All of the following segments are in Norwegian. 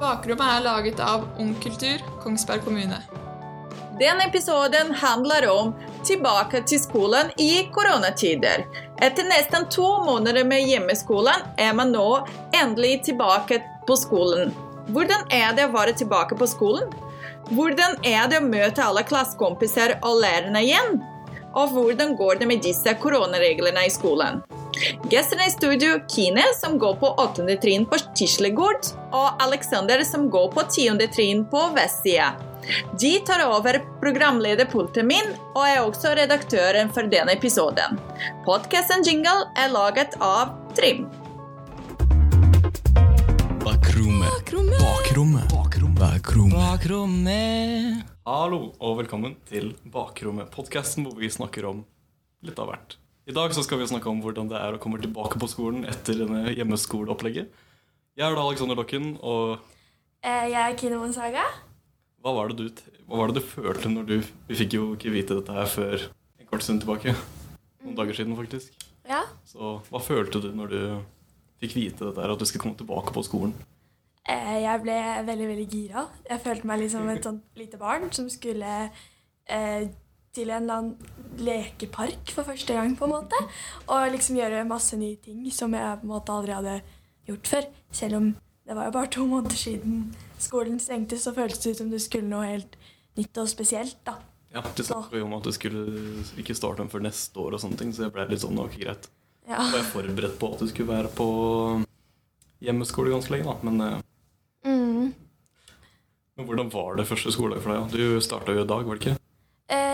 Bakrommet er laget av Ung Kultur, Kongsberg kommune. Den episoden handler om tilbake til skolen i koronatider. Etter nesten to måneder med hjemmeskolen er man nå endelig tilbake på skolen. Hvordan er det å være tilbake på skolen? Hvordan er det å møte alle klassekompiser og lærerne igjen? Og hvordan går det med disse koronareglene i skolen? Gjestene i studio Kine, som går på åttende trinn på Tislegård, og Alexander, som går på tiende trinn på Vestsida. De tar over programlederpulten min, og er også redaktøren for denne episoden. Podkasten Jingle er laget av Trim. Bakrommet. Bakrommet. Bakrommet. Bakrommet. Hallo og velkommen til Bakrommet, podkasten hvor vi snakker om litt av hvert. I dag så skal vi snakke om hvordan det er å komme tilbake på skolen etter denne hjemmeskoleopplegget. Jeg er da Alexander Dokken, og Eh, Jeg er Kine Monsaga. hva var, det du, hva var det du følte når du Vi fikk jo ikke vite dette her før en kort stund tilbake. Noen dager siden, faktisk. Ja. Så hva følte du når du fikk vite dette her, at du skulle komme tilbake på skolen? Eh, Jeg ble veldig, veldig gira. Jeg følte meg litt som et sånt lite barn som skulle eh, til en eller annen lekepark for første gang, på en måte. Og liksom gjøre masse nye ting som jeg på en måte aldri hadde gjort før. Selv om det var jo bare to måneder siden skolen stengte, så føltes det ut som du skulle noe helt nytt og spesielt, da. Ja, det snakket jo om at du skulle ikke starte den før neste år, og sånne ting, så jeg ble litt sånn ok, greit. Ja. Var jeg forberedt på at du skulle være på hjemmeskole ganske lenge, da. Men, eh, Mm. men hvordan var det første skoledag for deg? Du starta jo i dag, var det ikke?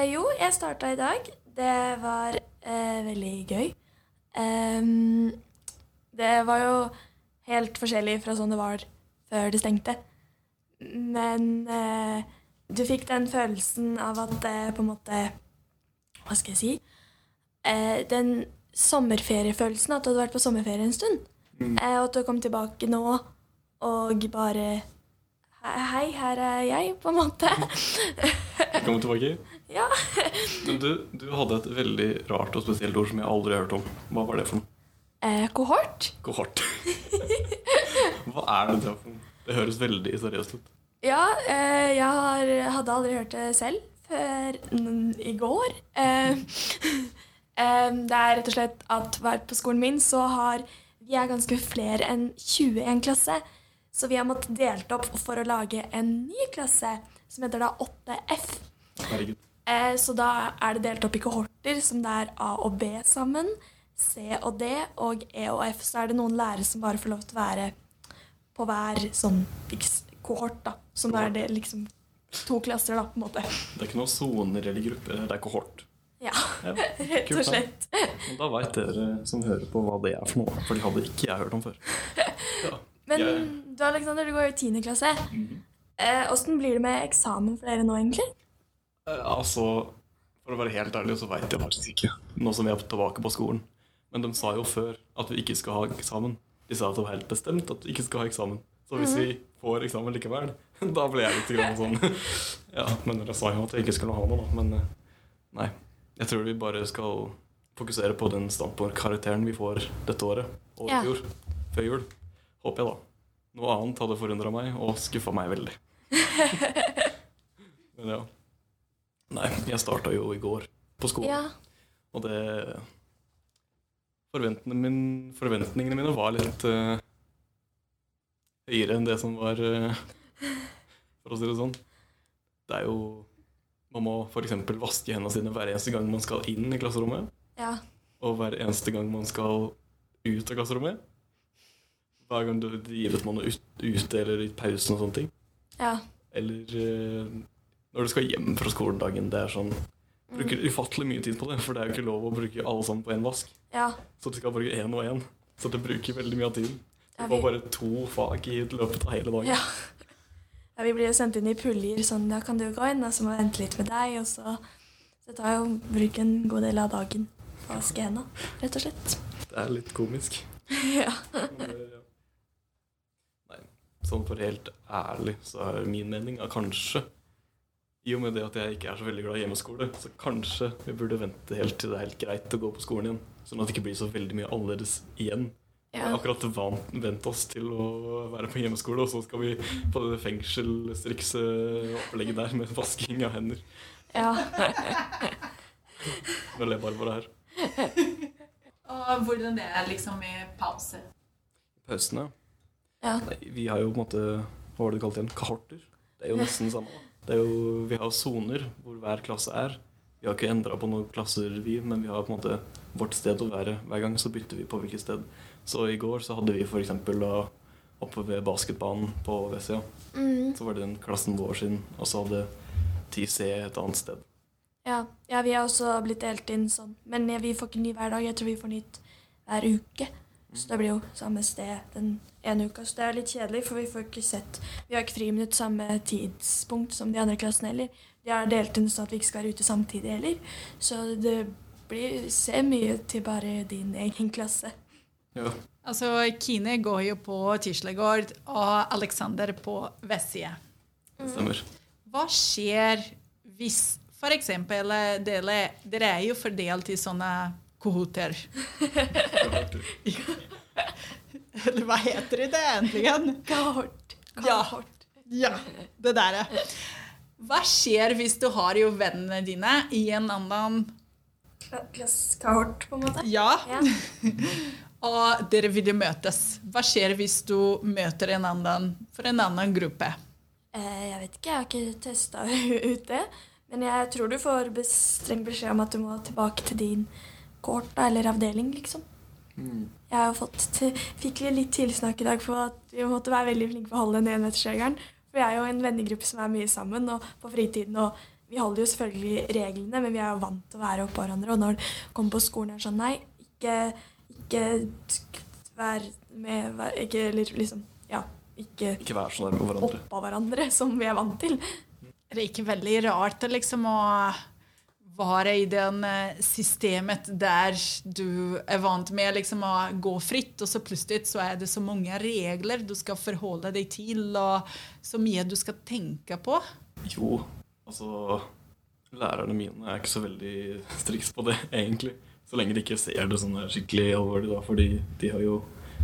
Eh, jo, jeg starta i dag. Det var eh, veldig gøy. Um, det var jo helt forskjellig fra sånn det var før det stengte. Men eh, du fikk den følelsen av at det på en måte Hva skal jeg si? Eh, den sommerferiefølelsen, at du hadde vært på sommerferie en stund. Eh, og at du kom tilbake nå og bare Hei, hei, her er jeg, på en måte. Velkommen tilbake. Ja. Men du, du hadde et veldig rart og spesielt ord som jeg aldri har hørt om. Hva var det for noe? Eh, kohort. Kohort. Hva er det for noe? Det høres veldig seriøst ut. Ja, eh, jeg har, hadde aldri hørt det selv før i går. Eh, eh, det er rett og slett at hver på skolen min så har vi er ganske flere enn 20 i en klasse. Så vi har måttet delt opp for å lage en ny klasse som heter da 8F. Herregud. Eh, så da er det delt opp i kohorter, som det er A og B sammen. C og D, og E og F. Så er det noen lærere som bare får lov til å være på hver sånn kohort, da. Som er det liksom to klasser, da, på en måte. Det er ikke noen soner eller grupper, det er kohort. Ja, Ja, rett og slett. Men da veit dere som hører på, hva det er for noe. For de hadde ikke jeg hørt om før. Ja. Men Jeg- du Alexander, du går i tiende klasse. Eh, blir det med eksamen for dere nå, egentlig? Eh, Altså, for å være helt ærlig, så veit jeg faktisk ikke. Nå som vi er tilbake på skolen. Men de sa jo før at vi ikke skal ha eksamen. De sa at det var helt bestemt at vi ikke skal ha eksamen. Så hvis vi får eksamen likevel, da ble jeg litt grann sånn Ja, men dere sa jo at jeg ikke skulle ha noe, da. Men eh, nei. Jeg tror vi bare skal fokusere på den standpunktkarakteren vi får dette året. Og i Ja. fjor. Før jul. Håper jeg, da. Noe annet hadde forundra meg og skuffa meg veldig. Men ja. Nei, jeg starta jo i går på skolen. Ja. Og det forventningene, min, forventningene mine var litt uh, høyere enn det som var uh, For å si det sånn. Det er jo Man må f.eks. vaske hendene sine hver eneste gang man skal inn i klasserommet. ja. Og hver eneste gang man skal ut av klasserommet. Hver gang du driver med noe ut- ute eller i pausen og sånne ting. Ja. Eller eh, når du skal hjem fra skoledagen. Det er sånn Bruker ufattelig mye tid på det, for det er jo ikke lov å bruke alle sammen på én vask. Ja. Så du skal bruke én og én. Så det bruker veldig mye av tiden. Du får bare to fag i løpet av hele dagen. Ja. ja. Vi blir jo sendt inn i puljer, sånn da kan du gå inn, og så må vi vente litt med deg, og så Så det tar jo bruk en god del av dagen på å vaske hendene, rett og slett. Det er litt komisk. ja. Eh, ja. Nei, sånn for helt ærlig så er min mening at kanskje i og med det at jeg ikke er så veldig glad i hjemmeskole, så kanskje vi burde vente helt til det er helt greit å gå på skolen igjen. Sånn at det ikke blir så veldig mye annerledes igjen Vi har akkurat vant, vent oss til å være på hjemmeskole, og så skal vi på det fengselsriksopplegget der med vasking av hender. Ja. Nå ler Barbara her. Og hvordan det er liksom i pause? Pausene ja. Nei, Vi har jo på en måte Hva var det du kalte igjen? Kahorter? Det er jo nesten det samme. da. Det er jo, vi har soner hvor hver klasse er. Vi har ikke endra på noen klasser, vi, men vi har på en måte vårt sted å være. Hver gang så bytter vi på hvilket sted. Så i går så hadde vi f.eks. oppe ved basketbanen på vestsida. Mm. Så var det den klassen vår sin, og så hadde 10C et annet sted. Ja. ja, vi har også blitt delt inn sånn. Men ja, vi får ikke ny hver dag. Jeg tror vi får nytt hver uke. Så det blir jo samme sted den ene uka. Så det er litt kjedelig, for vi får ikke sett Vi har ikke friminutt samme tidspunkt som de andre klassene heller. De har delt inn sånn at vi ikke skal være ute samtidig heller. Så det blir ser mye til bare din egen klasse. Ja. Altså, Kine går jo på Tislegård og Alexander på Vessie. Stemmer. Hva skjer hvis for eksempel dere, dere er jo fordelt i sånne kohorter. Eller hva heter det egentlig? Kohort. Ja. Kohort. Ja, det der. Hva skjer hvis du har jo vennene dine i en annen Kla- kohort, på en måte. Ja, Ja. og dere vil jo møtes. Hva skjer hvis du møter en annen for en annen gruppe? Eh, jeg vet ikke, jeg har ikke testa ut det. Men jeg tror du får streng beskjed om at du må tilbake til din kohort eller avdeling, liksom. Jeg har fått fikk litt tilsnakk i dag på at vi måtte være veldig flinke på å holde den enmetersregelen. For vi er jo en vennegruppe som er mye sammen og på fritiden. og vi holder jo selvfølgelig reglene, men vi er jo vant til å være oppå hverandre. Og når det kommer på skolen, er det sånn Nei, ikke, ikke vær med vær, Ikke liksom Ja, ikke Ikke vær så nærme hverandre. oppå hverandre, som vi er vant til. Det er ikke veldig rart liksom, å være i den eh, systemet der du er vant med liksom, å gå fritt, og så plutselig så er det så mange regler du skal forholde deg til, og så mye du skal tenke på. Jo, altså Lærerne mine er ikke så veldig striks på det, egentlig. Så lenge de ikke ser det sånn skikkelig alvorlig, da. Fordi de har jo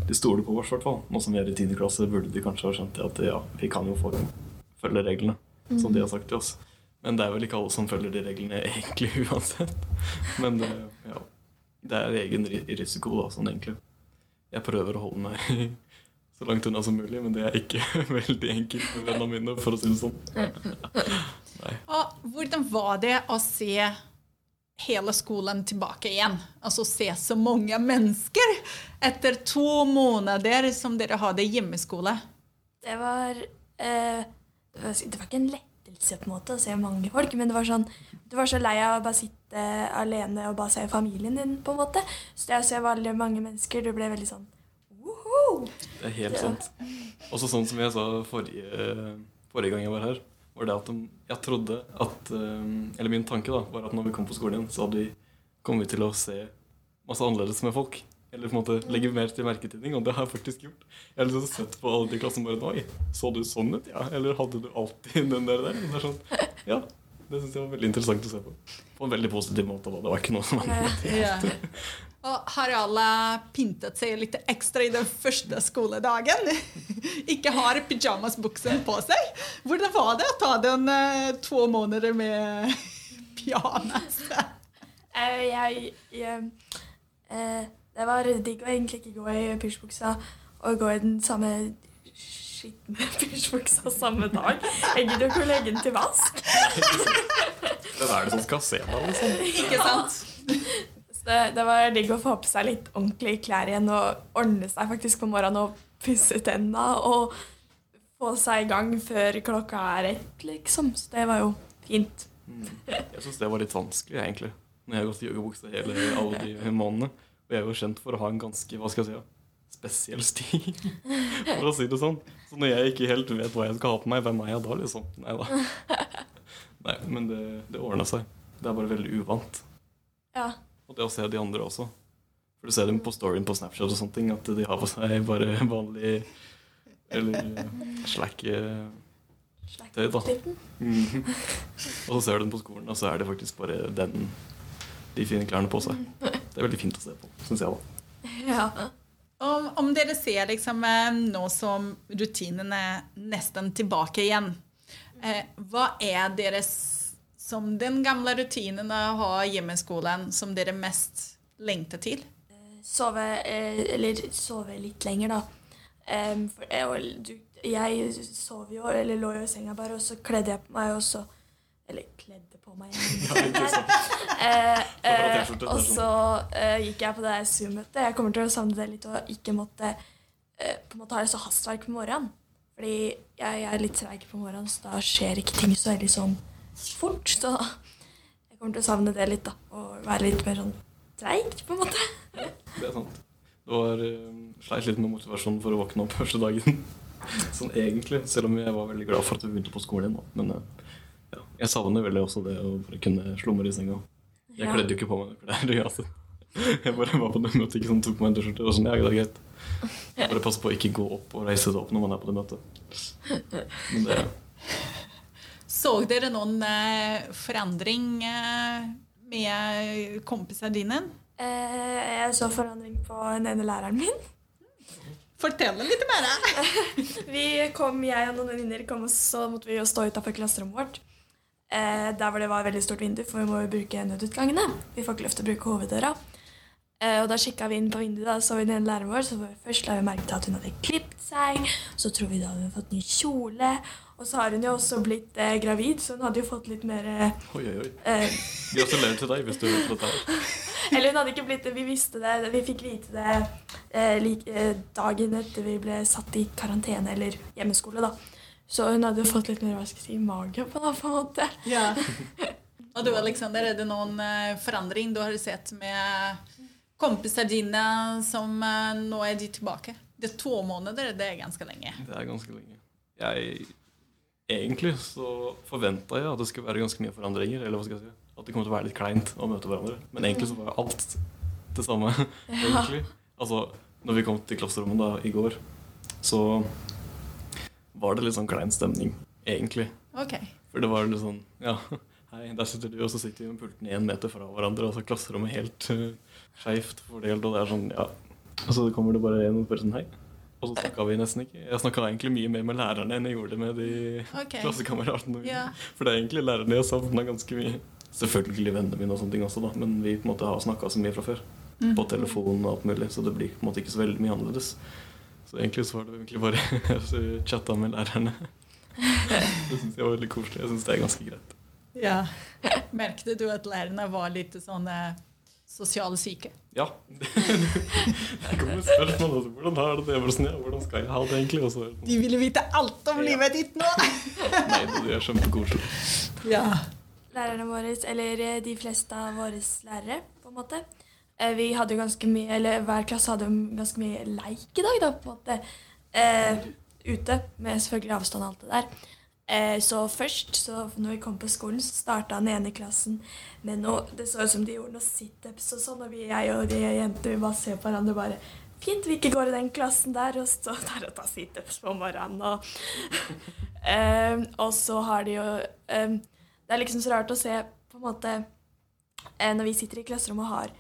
De stoler på oss, i hvert fall. Nå som vi er i 10. klasse, burde de kanskje ha skjønt at ja, vi kan jo følge reglene, som de har sagt til oss. Men det er vel ikke alle som følger de reglene egentlig uansett. Men det, ja, det er egen risiko, da, sånn egentlig. Jeg prøver å holde meg så langt unna som mulig, men det er ikke veldig enkelt med vennene mine, for å si det sånn. Og hvordan var det å se hele skolen tilbake igjen? Altså se så mange mennesker etter to måneder som dere hadde hjemmeskole. Det var eh, det var, ikke en ikke lettelse på en måte å se mange folk, men det var sånn Du var så lei av å bare sitte alene og bare se familien din, på en måte. Så det å se veldig mange mennesker, du ble veldig sånn Woho! Det er helt Ja. sant. Også sånn som jeg sa forrige, forrige gang jeg var her, var det at jeg trodde at eh, Eller min tanke da, var at når vi kom på skolen igjen, så hadde vi kommet til å se masse annerledes med folk. Eller på en måte legge mer til merke til ting, og det har jeg faktisk gjort. Jeg har liksom sett på alle de klassen bare Oi, så du sånn ut? Ja. Eller hadde du alltid den der der? Det er sånn, ja. Det syns jeg var veldig interessant å se på. På en veldig positiv måte. da. Det var ikke noe som var Og har alle pyntet seg litt ekstra i den første skoledagen? Ikke har pyjamasbuksen på seg? Hvordan var det å ta den eh, to måneder med pyjamas? Eh, jeg, jeg eh, Det var digg å egentlig ikke gå i pysjbuksa og gå i den samme skitne pysjbuksa samme dag. Jeg gidder ikke å legge den til vask. Hvem er det som skal se meg, liksom? Ikke sant? Så det, det var digg å få på seg litt ordentlige klær igjen og ordne seg faktisk på morgenen og pusse tenna og få seg i gang før klokka er ett, liksom. Så det var jo fint. Jeg syns det var litt vanskelig, egentlig. Når jeg har gått i joggebukse hele alle de månedene. Jeg er jo kjent for å ha en ganske hva skal jeg si, spesiell stil, for å si det sånn. Så når jeg ikke helt vet hva jeg skal ha på meg, hvem er jeg da, liksom? Nei da. Nei, men det, det ordna seg. Det er bare veldig uvant. Ja. Og det å se de andre også. For du ser dem på storyen på Snapchat og sånne ting, at de har på seg bare vanlig Eller slakke tøy, da. Mm. Og så ser du dem på skolen, og så er det faktisk bare den de fine klærne på seg. Det er veldig fint å se på, syns jeg, da. ja. Om om dere ser liksom, eh, nå som rutinen er nesten tilbake igjen, eh, hva er deres som den gamle rutinen å ha hjemmeskolen som dere mest lengter til? Sove, eh, eller sove litt lenger, da. Um, for, jeg, og du, jeg sov jo, eller lå jo i senga bare, og så kledde jeg på meg, og så Eller kledde på meg. ja. Eh, eh, og er så eh, gikk jeg på det Zoom-møtet. Jeg kommer til å savne det litt og ikke måtte eh, på en måte ha det så hastverk på morgenen. Fordi jeg, jeg er litt treig på morgenen, så da skjer ikke ting så veldig sånn fort. Så jeg kommer til å savne det litt, da. Og være litt mer sånn treig, på en måte. Det er sant. Du var uh, sleit litt med motivasjonen for å våkne opp første dagen. Sånn egentlig, selv om jeg var veldig glad for at vi begynte på skolen igjen. Men eh, ja, jeg savner veldig også det å bare kunne slumre i senga. Jeg Ja. kledde jo ikke på meg klær. uansett. Jeg bare var på det møtet, ikke sånn, tok på meg en T-skjorte og sånn. Ja, det er greit. Bare pass på å ikke gå opp og reise seg opp når man er på det møtet. Men det, Så dere noen eh, forandring eh, med kompisene dine? Eh, jeg så forandring på den ene læreren min. Fortell litt mer. Vi kom, Jeg og noen venninner kom, og så måtte vi jo stå utafor klasserommet vårt. Eh, der hvor det var veldig stort vindu, for vi må jo bruke nødutgangene. Vi får ikke lov til å bruke hoveddøra. Eh, og da kikka vi inn på vinduet, da så vi den læreren vår. Så først la vi merke til at hun hadde klippet seg. Så tror vi da hun hadde fått ny kjole. Og så har hun jo også blitt eh, gravid, så hun hadde jo fått litt mer eh, oi, oi, oi. eh, Gratulerer til deg hvis du vet dette. Eller hun hadde ikke blitt det, vi visste det. Vi fikk vite det eh, lik, eh, dagen etter vi ble satt i karantene eller hjemmeskole, da. Så hun hadde jo fått litt mer hva skal jeg si, mage på det, på en måte. Ja. Og du Alexander, er det noen eh, forandring du har sett med kompiser dine som eh, nå er de tilbake? Det er to måneder, det er ganske lenge. Det er ganske lenge. Jeg Egentlig så forventa jeg at det skulle være ganske mye forandringer. Eller hva skal jeg si? At det kom til å være litt kleint å møte hverandre. Men egentlig så var alt det samme. egentlig. Altså, når vi kom til klasserommet da i går, så var det litt sånn klein stemning, egentlig. Okay. For det var litt sånn Ja, hei, der sitter du, og så sitter vi med pulten én meter fra hverandre, og så er klasserommet helt uh, skeivt fordelt, og det er sånn, ja. Og så kommer det bare en og bare sånn hei. Og så snakka vi nesten ikke. Jeg snakka egentlig mye mer med lærerne enn jeg gjorde med de okay. klassekameratene. Ja. For det er egentlig lærerne jeg savna ganske mye. Selvfølgelig vennene mine og sånne ting også, da, men vi på en måte har snakka så mye fra før. På telefon og alt mulig, så det blir på en måte ikke så veldig mye annerledes. Så egentlig så var det egentlig bare å chatte med lærerne. Det syns jeg var veldig koselig. Jeg syns det er ganske greit. Ja. Merkte du at lærerne var litt sånn eh, sosiale syke? Ja. Det kommer spørsmål. også. Hvordan har du det? Hvordan skal jeg ha det egentlig? Og så, det sånn, De ville vite alt om Ja. livet ditt nå! nei, det er kjempekoselig. Ja. Lærerne våre, eller eh, de fleste av våre lærere, på en måte. Eh, Vi hadde jo ganske mye, eller Hver klasse hadde jo ganske mye leik i dag, da, på en måte. Eh, ute, med selvfølgelig avstand og alt det der. Eh, så først, så når vi kom på skolen, så starta den ene klassen med noe Det så ut som de gjorde noe situps og sånn, og vi, jeg og de jentene vi bare ser på hverandre bare Fint vi ikke går i den klassen der og står der og tar situps på morgenen. Og, eh, og så har de jo eh, Det er liksom så rart å se på en måte eh, Når vi sitter i klasserommet og har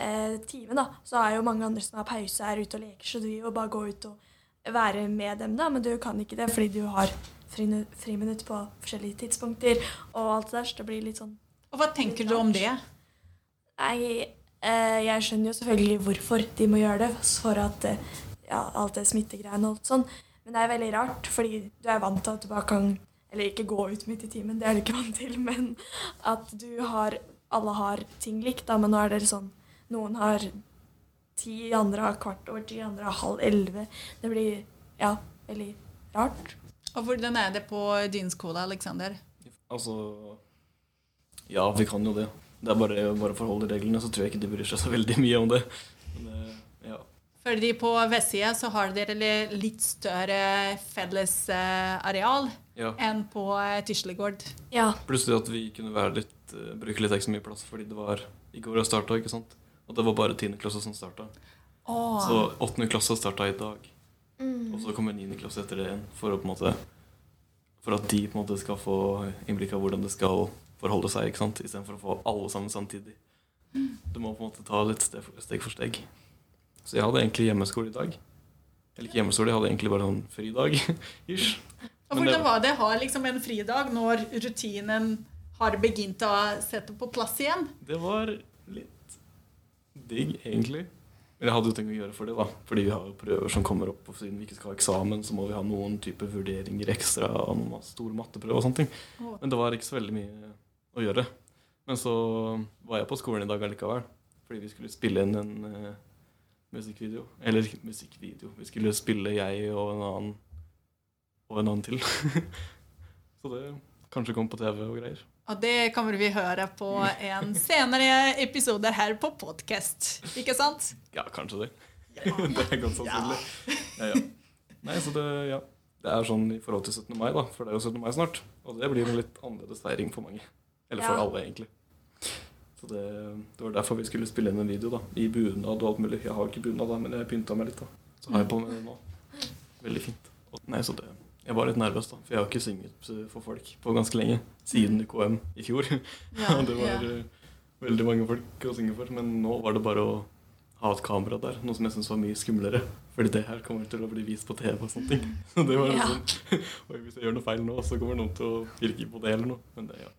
eh, time, da, så er jo mange andre som har pause, er ute og leker, så du vil jo bare gå ut og være med dem, da, men du kan ikke det fordi du har friminutt på forskjellige tidspunkter og alt det der, så det blir litt sånn Og hva tenker du om det? Nei, eh, jeg skjønner jo selvfølgelig hvorfor de må gjøre det, for at eh, ja, alt det smittegreiene og alt sånn. Men det er veldig rart, fordi du er vant til at du bare kan Eller ikke gå ut midt i timen, det er du ikke vant til, men at du har Alle har ting likt, da, men nå er det sånn Noen har ti, andre har kvart over ti, andre har halv elleve. Det blir ja, veldig rart. Og hvordan er det på din skole, Alexander? Altså Ja, vi kan jo det. Det er bare, bare å forholde reglene, så tror jeg ikke de bryr seg så veldig mye om det. Men, eh, ja. Fordi på vestsida så har dere litt større felles eh, areal ja. enn på eh, Tislegård. Ja. Plutselig at vi kunne være litt, bruke litt ekstra mye plass fordi det var i går jeg starta, ikke sant. Og det var bare 10. klasse som starta. Så 8. klasse starta i dag. Og så kommer 9. klasse etter det igjen. For, å på en måte, for at de på en måte skal få innblikk av hvordan det skal forholde seg. ikke sant? Istedenfor å få alle sammen samtidig. Du må på en måte ta litt steg for steg. For steg. Så jeg hadde egentlig hjemmeskole i dag. Eller ikke hjemmeskole, jeg hadde egentlig bare sånn fridag. ish. Og Men det- hvordan var det å ha liksom en fridag når rutinen har begynt å sette på plass igjen? Det var litt digg, egentlig. Men jeg hadde jo tenkt å gjøre for det, da. Fordi vi har jo prøver som kommer opp, og siden vi ikke skal ha eksamen, så må vi ha noen type vurderinger ekstra, og noen store matteprøver og sånne ting. Men det var ikke så veldig mye å gjøre. Men så var jeg på skolen i dag allikevel, fordi vi skulle spille inn en uh, musikkvideo. Eller musikkvideo. Vi skulle spille jeg og en annen og en annen til. så det kanskje kom på TV og greier. Og det kommer vi høre på en senere episode her på podcast. Ikke sant? Ja, kanskje det. det er godt sannsynlig. Ja, ja. Nei, så det, ja. det er sånn i forhold til 17. mai, da. For det er jo 17. mai snart. Og det blir en litt annerledes feiring for mange. Eller for Ja. alle, egentlig. Så det, det var derfor vi skulle spille inn en video, da. I bunad og alt mulig. Jeg har ikke bunad, da, men jeg pynta meg litt, da. Så har jeg på meg det nå. Veldig fint. Og, nei, så det Jeg var litt nervøs, da. For jeg har ikke synget eh, for folk på ganske lenge. Siden UKM i fjor. Ja, det var ja. eh, veldig mange folk å synge for. Men nå var det bare å ha et kamera der, noe som jeg syns var mye skumlere. Fordi det her kommer til å bli vist på TV og sånne ting. Så det var Ja. sånn Oi, hvis jeg gjør noe feil nå, så kommer noen til å pirke på det eller noe. Men det, ja.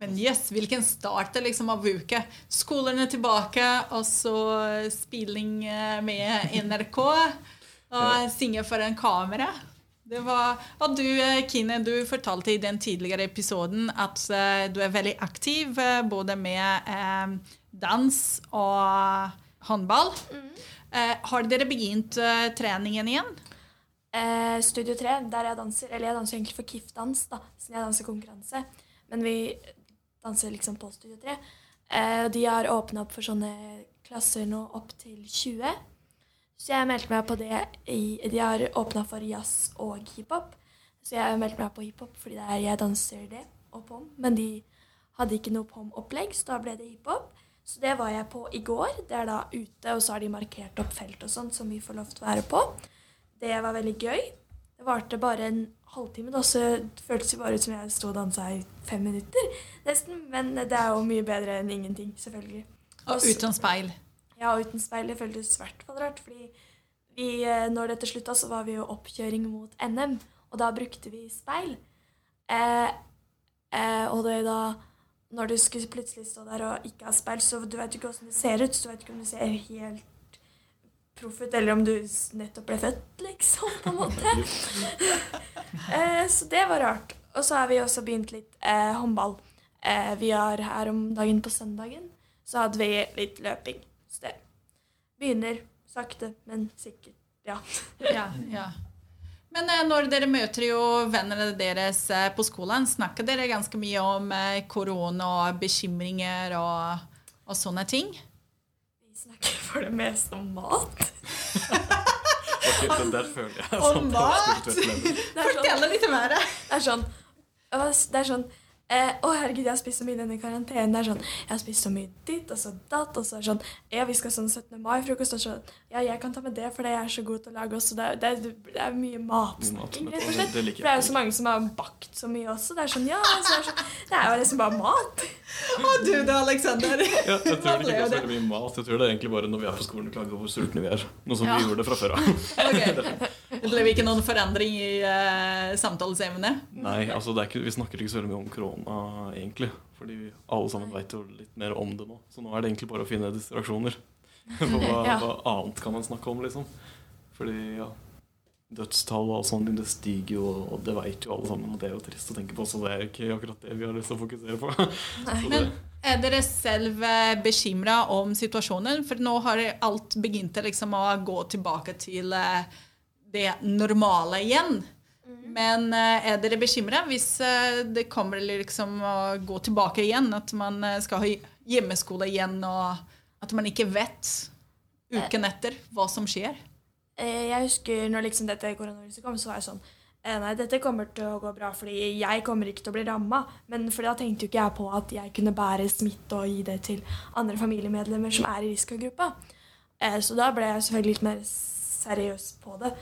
Men yes, hvilken start det liksom av uke. Skolen er tilbake, og så spilling eh, med NRK. Og Ja. synge for en kamera. Det var, at du, eh, Kine, du fortalte i den tidligere episoden at eh, du er veldig aktiv eh, både med dans og håndball. Eh, har dere begynt treningen igjen? Eh, Studio 3, der jeg danser Eller jeg danser egentlig for KIF-dans, da, siden jeg danser konkurranse. Men vi danser liksom på Studio 3. Eh, de har åpna opp for sånne klasser nå opp til 20. Så jeg meldte meg på det i De har åpna for jazz og hiphop. Så jeg meldte meg på hiphop fordi det er jeg danser det og pom. Men de hadde ikke noe pom-opplegg, så da ble det hiphop. Så det var jeg på i går. Det er da ute, og så har de markert opp felt og sånt som vi får lov til å være på. Det var veldig gøy. Det varte bare en halvtime, da, så det føltes jo bare ut som jeg sto og dansa i fem minutter. nesten. Men det er jo mye bedre enn ingenting, selvfølgelig. Og uten speil. Ja, og uten speil. Det føltes i hvert fall rart. fordi vi, eh, når dette slutta, så var vi jo oppkjøring mot NM, og da brukte vi speil. Eh, eh, og det da Når du skulle plutselig stå der og ikke ha speil, så du vet ikke hvordan det ser ut. Så du vet ikke om du ser helt proff ut, eller om du nettopp ble født, liksom, på en måte. eh, så det var rart. Og så har vi også begynt litt eh, håndball. Eh, vi har her om dagen på søndagen, så hadde vi litt løping. Det begynner sakte, men sikkert. Ja. Ja, ja. Men eh, når dere møter jo vennene deres eh, på skolen, snakker dere ganske mye om eh, korona og bekymringer og, og sånne ting? Vi snakker for det meste om mat. okay, der føler jeg sånn på mat! er sånn, Fortell litt mer! det er sånn, det er sånn eh, Å, herregud, jeg har spist så mye i denne karantenen. Det er sånn, Jeg har spist så mye ditt og så datt. Og så er sånn Ja, vi skal sånn 17. mai-frokost. Og sånn Ja, jeg kan ta med det, for det er jeg så god til å lage også. Det er, det er, det er mye matsnakking, mat, rett og slett. det. For det er jo så mange som har bakt så mye også. Det er sånn Ja, så det, er sånn, det er jo liksom bare mat. Og du da, Aleksander? Ja, jeg tror det ikke er så mye mat. Jeg tror det er egentlig bare når vi er på skolen og klager over hvor sultne vi er. Noe som Ja. vi gjorde fra før av. Ok. Det ble ikke noen forandring i uh, samtalesemnet? Nei, altså det er ikke, vi snakker ikke så veldig mye om korona, egentlig. Fordi vi alle sammen vet jo litt mer om det nå. Så nå er det egentlig bare å finne distraksjoner. For hva, Ja. hva annet kan man snakke om, liksom? Fordi, ja Dødstall og sånn, det stiger jo, og det vet jo alle sammen. Og det er jo trist å tenke på, så det er ikke akkurat det vi har lyst til å fokusere på. Men er dere selv bekymra om situasjonen? For nå har alt begynt liksom å gå tilbake til eh, det normale igjen. Men eh, er dere bekymra hvis eh, det kommer liksom å gå tilbake igjen? At man eh, skal ha hjemmeskole igjen, og at man ikke vet uken etter hva som skjer? Jeg husker når liksom dette koronaviruset kom, så var jeg sånn Nei, dette kommer til å gå bra, fordi jeg kommer ikke til å bli ramma. Men for da tenkte jo ikke jeg på at jeg kunne bære smitte og gi det til andre familiemedlemmer som er i risikogruppa. Så da ble jeg selvfølgelig litt mer seriøs på det.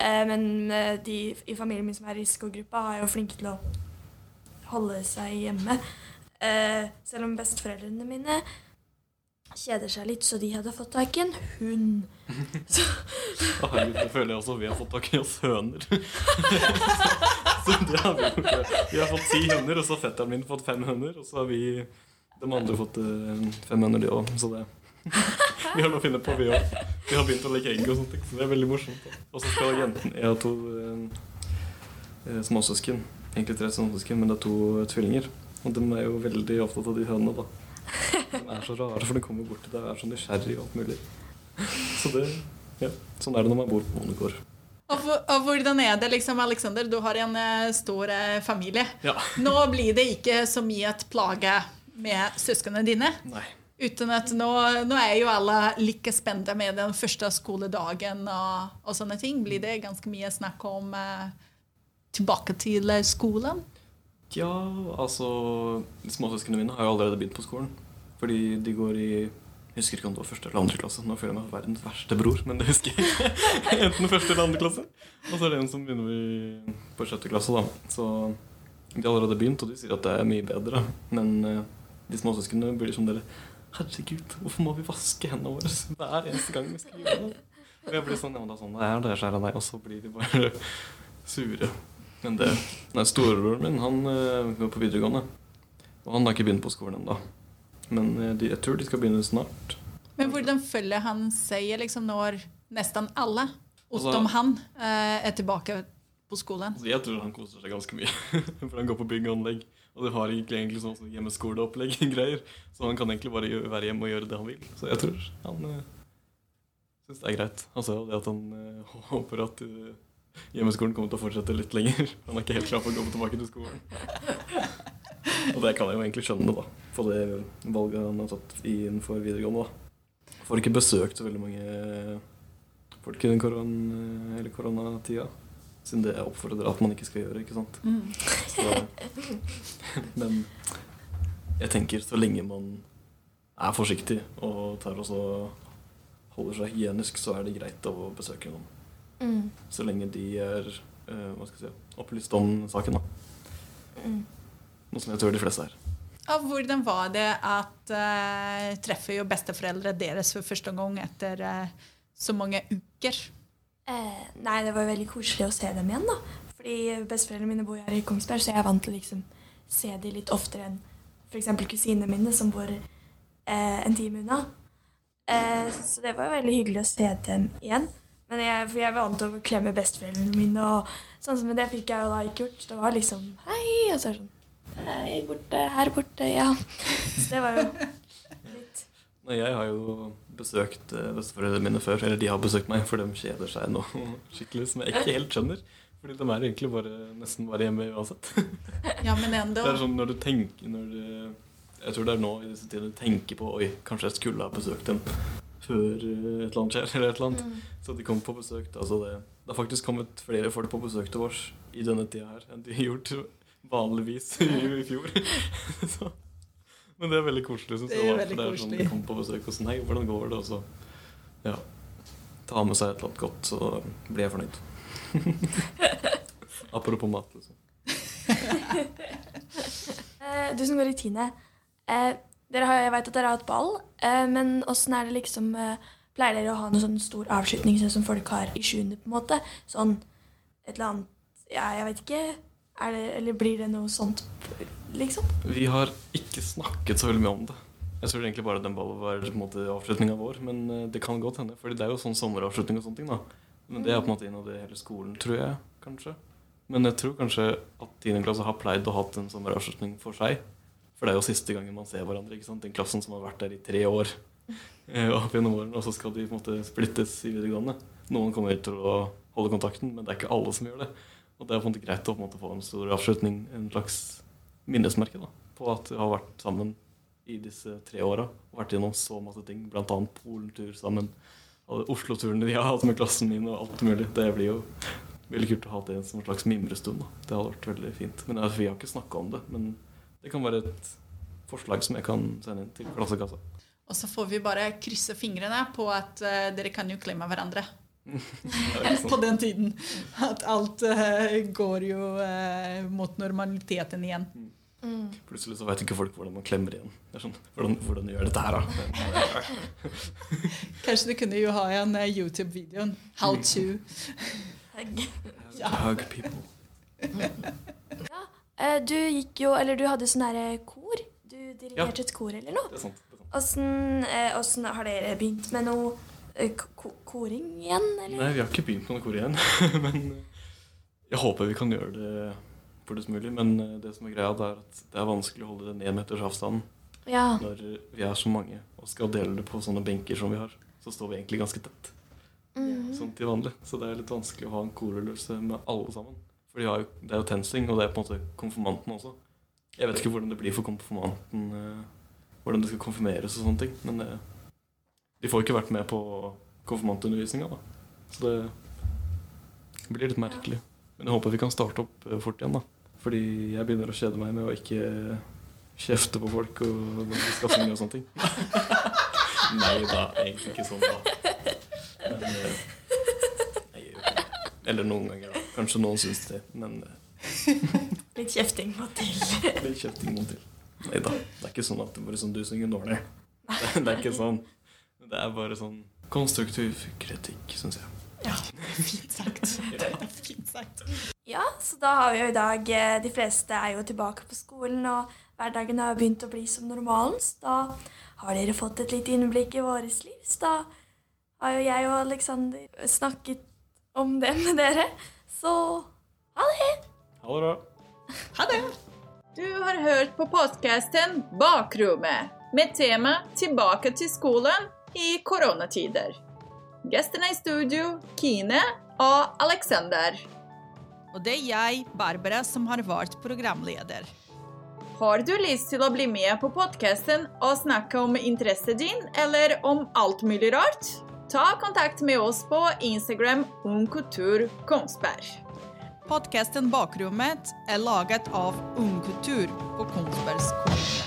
Eh, Men eh, de i familien min som er i risikogruppa, er jo flinke til å holde seg hjemme. Eh, Selv om besteforeldrene mine kjeder seg litt, så de hadde fått tak i en hund. Så herregud, det føler jeg også vi har fått tak i oss høner. så det har vi. Vi har fått ti høner, og så har fetteren min fått fem høner. Og så har vi de andre fått fem høner, de òg. Så det Vi har noe å finne på, vi òg. Vi har begynt å legge egg og sånt, så det er veldig morsomt. Og så skal jentene Jeg har to eh, eh, småsøsken. Egentlig tre småsøsken, men det er to eh, tvillinger. Og de er jo veldig opptatt av de hønene, da. De er så rare, for de kommer bort til deg og er så nysgjerrig og alt mulig. Så det Ja. Sånn er det når man bor på bondegård. Og, og hvordan er det, liksom, Alexander? Du har en eh, stor familie. Ja. Nå blir det ikke så mye et plage med søsknene dine. Nei. Uten at nå, nå er jo alle like spente med den første skoledagen og, og sånne ting. Blir det ganske mye snakk om eh, tilbake til eh, skolen? Ja, altså Småsøsknene mine har jo allerede begynt på skolen. Fordi de går i Jeg husker ikke om det var første eller andre klasse. Nå føler jeg meg verdens verste bror, men det husker jeg. Enten første eller andre klasse. Og så er det en som begynner på sjette klasse, da. Så de har allerede begynt, og de sier at det er mye bedre. Men eh, de småsøsknene blir som dere Herregud, hvorfor må vi vaske hendene våre hver eneste gang vi skal gjøre det? Og jeg blir sånn, ja, det er sånn det er, det er av nei, og så blir de bare sure. Men det Nei, storebroren min, han eh, går på videregående. Og han har ikke begynt på skolen ennå. Men eh, de, jeg tror de skal begynne snart. Men hvordan følger han seg liksom, når nesten alle, Altså- utenom han, eh, er tilbake på skolen? Altså, jeg tror han koser seg ganske mye. For han går på bygg og anlegg. Og det har egentlig, egentlig sånn sånn hjemmeskoleopplegg greier. Så han kan egentlig bare være hjemme og gjøre det han vil. Så jeg tror han uh, syns det er greit. Han sa jo det at han uh, håper at uh, hjemmeskolen kommer til å fortsette litt lenger. Han er ikke helt klar for å komme tilbake til skolen. og det kan jeg jo egentlig skjønne, da. For det valget han har tatt innenfor videregående, da. Får ikke besøkt så veldig mange folk i den koron, koronatida. Siden det oppfordrer at man ikke skal gjøre, ikke sant. Så, men jeg tenker så lenge man er forsiktig og tar også holder seg hygienisk, så er det greit å besøke noen. Mm. Så lenge de er uh, hva skal jeg si, opplyst om saken. da. Mm. Noe som jeg tror de fleste er. Og hvordan var det at uh, treffer jo besteforeldre deres for første gang etter uh, så mange uker? Eh, nei, det var veldig koselig å se dem igjen, da. Fordi besteforeldrene mine bor her i Kongsberg, så jeg er vant til å liksom se dem litt oftere enn f.eks. kusinene mine, som bor eh, en time unna. Eh, så det var veldig hyggelig å se dem igjen. Men jeg, for jeg er vant til å klemme besteforeldrene mine, og sånn som det fikk jeg jo da ikke gjort. Det var liksom hei, og så er det sånn hei, borte, her borte, ja. Så det var jo litt Nei, jeg har jo besøkt eh, besteforeldrene mine før, eller de har besøkt meg, for de kjeder seg nå skikkelig, som jeg ikke helt skjønner. Fordi de er egentlig bare, nesten bare hjemme uansett. Ja, men enda. Det er sånn når du tenker når du, Jeg tror det er nå i disse tider du tenker på Oi, kanskje jeg skulle ha besøkt dem før eh, et eller annet skjer. eller et eller annet. Så de kom på besøk. Altså det, det har faktisk kommet flere folk på besøk til oss i denne tida her enn de har gjort vanligvis i, i fjor. så, men det er veldig koselig. Synes Det er jeg, veldig for det er sånn koselig. De kommer på besøk og sånn Hei, hvordan går det? Og så ja, ta med seg et eller annet godt, så blir jeg fornøyd. Apropos mat, liksom. Eh, du som går i tiende. Eh, dere har, jeg vet at dere har hatt ball, eh, men åssen er det liksom eh, Pleier dere å ha noen sånn stor avslutning sånn som folk har i sjuende, på en måte? Sånn et eller annet Ja, jeg vet ikke. Er det, eller blir det noe sånt, liksom? Vi har ikke snakket så veldig mye om det. Jeg tror egentlig bare den ballen var avslutninga vår, men eh, det kan godt hende. Fordi det er jo sånn sommeravslutning og sånne ting, da. Men det er på en måte innad i hele skolen, tror jeg, kanskje. Men jeg tror kanskje at 10. klasse har pleid å ha en sommeravslutning for seg. For det er jo siste gangen man ser hverandre. ikke sant? Den klassen som har vært der i tre år. Og, opp gjennom årene, Og så skal de på en måte splittes i videregående. Noen kommer til å holde kontakten, men det er ikke alle som gjør det. Og det er på en måte greit å på en måte få en stor avslutning, en slags minnesmerke da, på at vi har vært sammen i disse tre åra. Vært gjennom så masse ting, bl.a. Polentur sammen. Oslo-turene de har hatt med klassen min og alt mulig. Det blir jo veldig kult å ha det som en slags mimrestund. da. Det hadde vært veldig fint. Men Vi har ikke snakka om det, men det kan være et forslag som jeg kan sende inn til klassekassa. Og så får vi bare krysse fingrene på at eh, dere kan jo klemme hverandre. På den tiden. At alt uh, går jo uh, mot normaliteten igjen. Plutselig så vet ikke folk hvordan man klemmer igjen. Det er sånn, hvordan, hvordan gjør dette her, da? Kanskje du kunne jo ha en uh, YouTube-video. How to. Hug people. ja, Du gikk jo, eller du hadde sånn herre kor. Du dirigerte Ja. et kor eller noe. Det er sant. Åssen har dere begynt med noe koring igjen, eller? Nei, vi har ikke begynt med noe kor igjen. men eh, jeg håper vi kan gjøre det fortest mulig. Men eh, det som er greia, det er at det er vanskelig å holde det ned meters avstand Ja. når vi er så mange og skal dele det på sånne benker som vi har. Så står vi egentlig ganske tett. Mm. sånn til vanlig. Så det er litt vanskelig å ha en korøvelse med alle sammen. For de jo, det er jo TenSing, og det er på en måte konfirmanten også. Jeg vet ikke hvordan det blir for konfirmanten, eh, hvordan det skal konfirmeres og sånne ting. Men eh, de får ikke vært med på konfirmantundervisninga, da. Så det blir litt merkelig. Men jeg håper vi kan starte opp eh, fort igjen, da. Fordi jeg begynner å kjede meg med å ikke kjefte på folk og når de skal synge og sånne ting. Nei da, egentlig ikke sånn, da. Men eh, jeg gjør ikke det. Eller noen ganger, da. Kanskje noen syns det, men eh, Litt kjefting må til. litt kjefting må til. Nei da. Det er ikke sånn at det bare sånn du synger dårlig. Det, det er ikke sånn. Det er bare sånn konstruktiv kritikk, syns jeg. Ja, Fint sagt. Fint sagt. Ja, så da har vi jo i dag eh, De fleste er jo tilbake på skolen, og hverdagen har begynt å bli som normalen. Så da har dere fått et lite innblikk i vårt liv. Så da har jo jeg og Aleksander snakket om det med dere. Så ha det! Ha det bra. Ha det! Du har hørt på podcasten Bakrommet med tema Tilbake til skolen i koronatider. Gjestene i studio Kine og Alexander. Og det er jeg, Barbara, som har vært programleder. Har du lyst til å bli med på podcasten og snakke om interessen din, eller om alt mulig rart? Ta kontakt med oss på Instagram Ung Kultur Kongsberg. Podcasten Bakrommet er laget av Ungkultur på Kongsbergs Kongsberg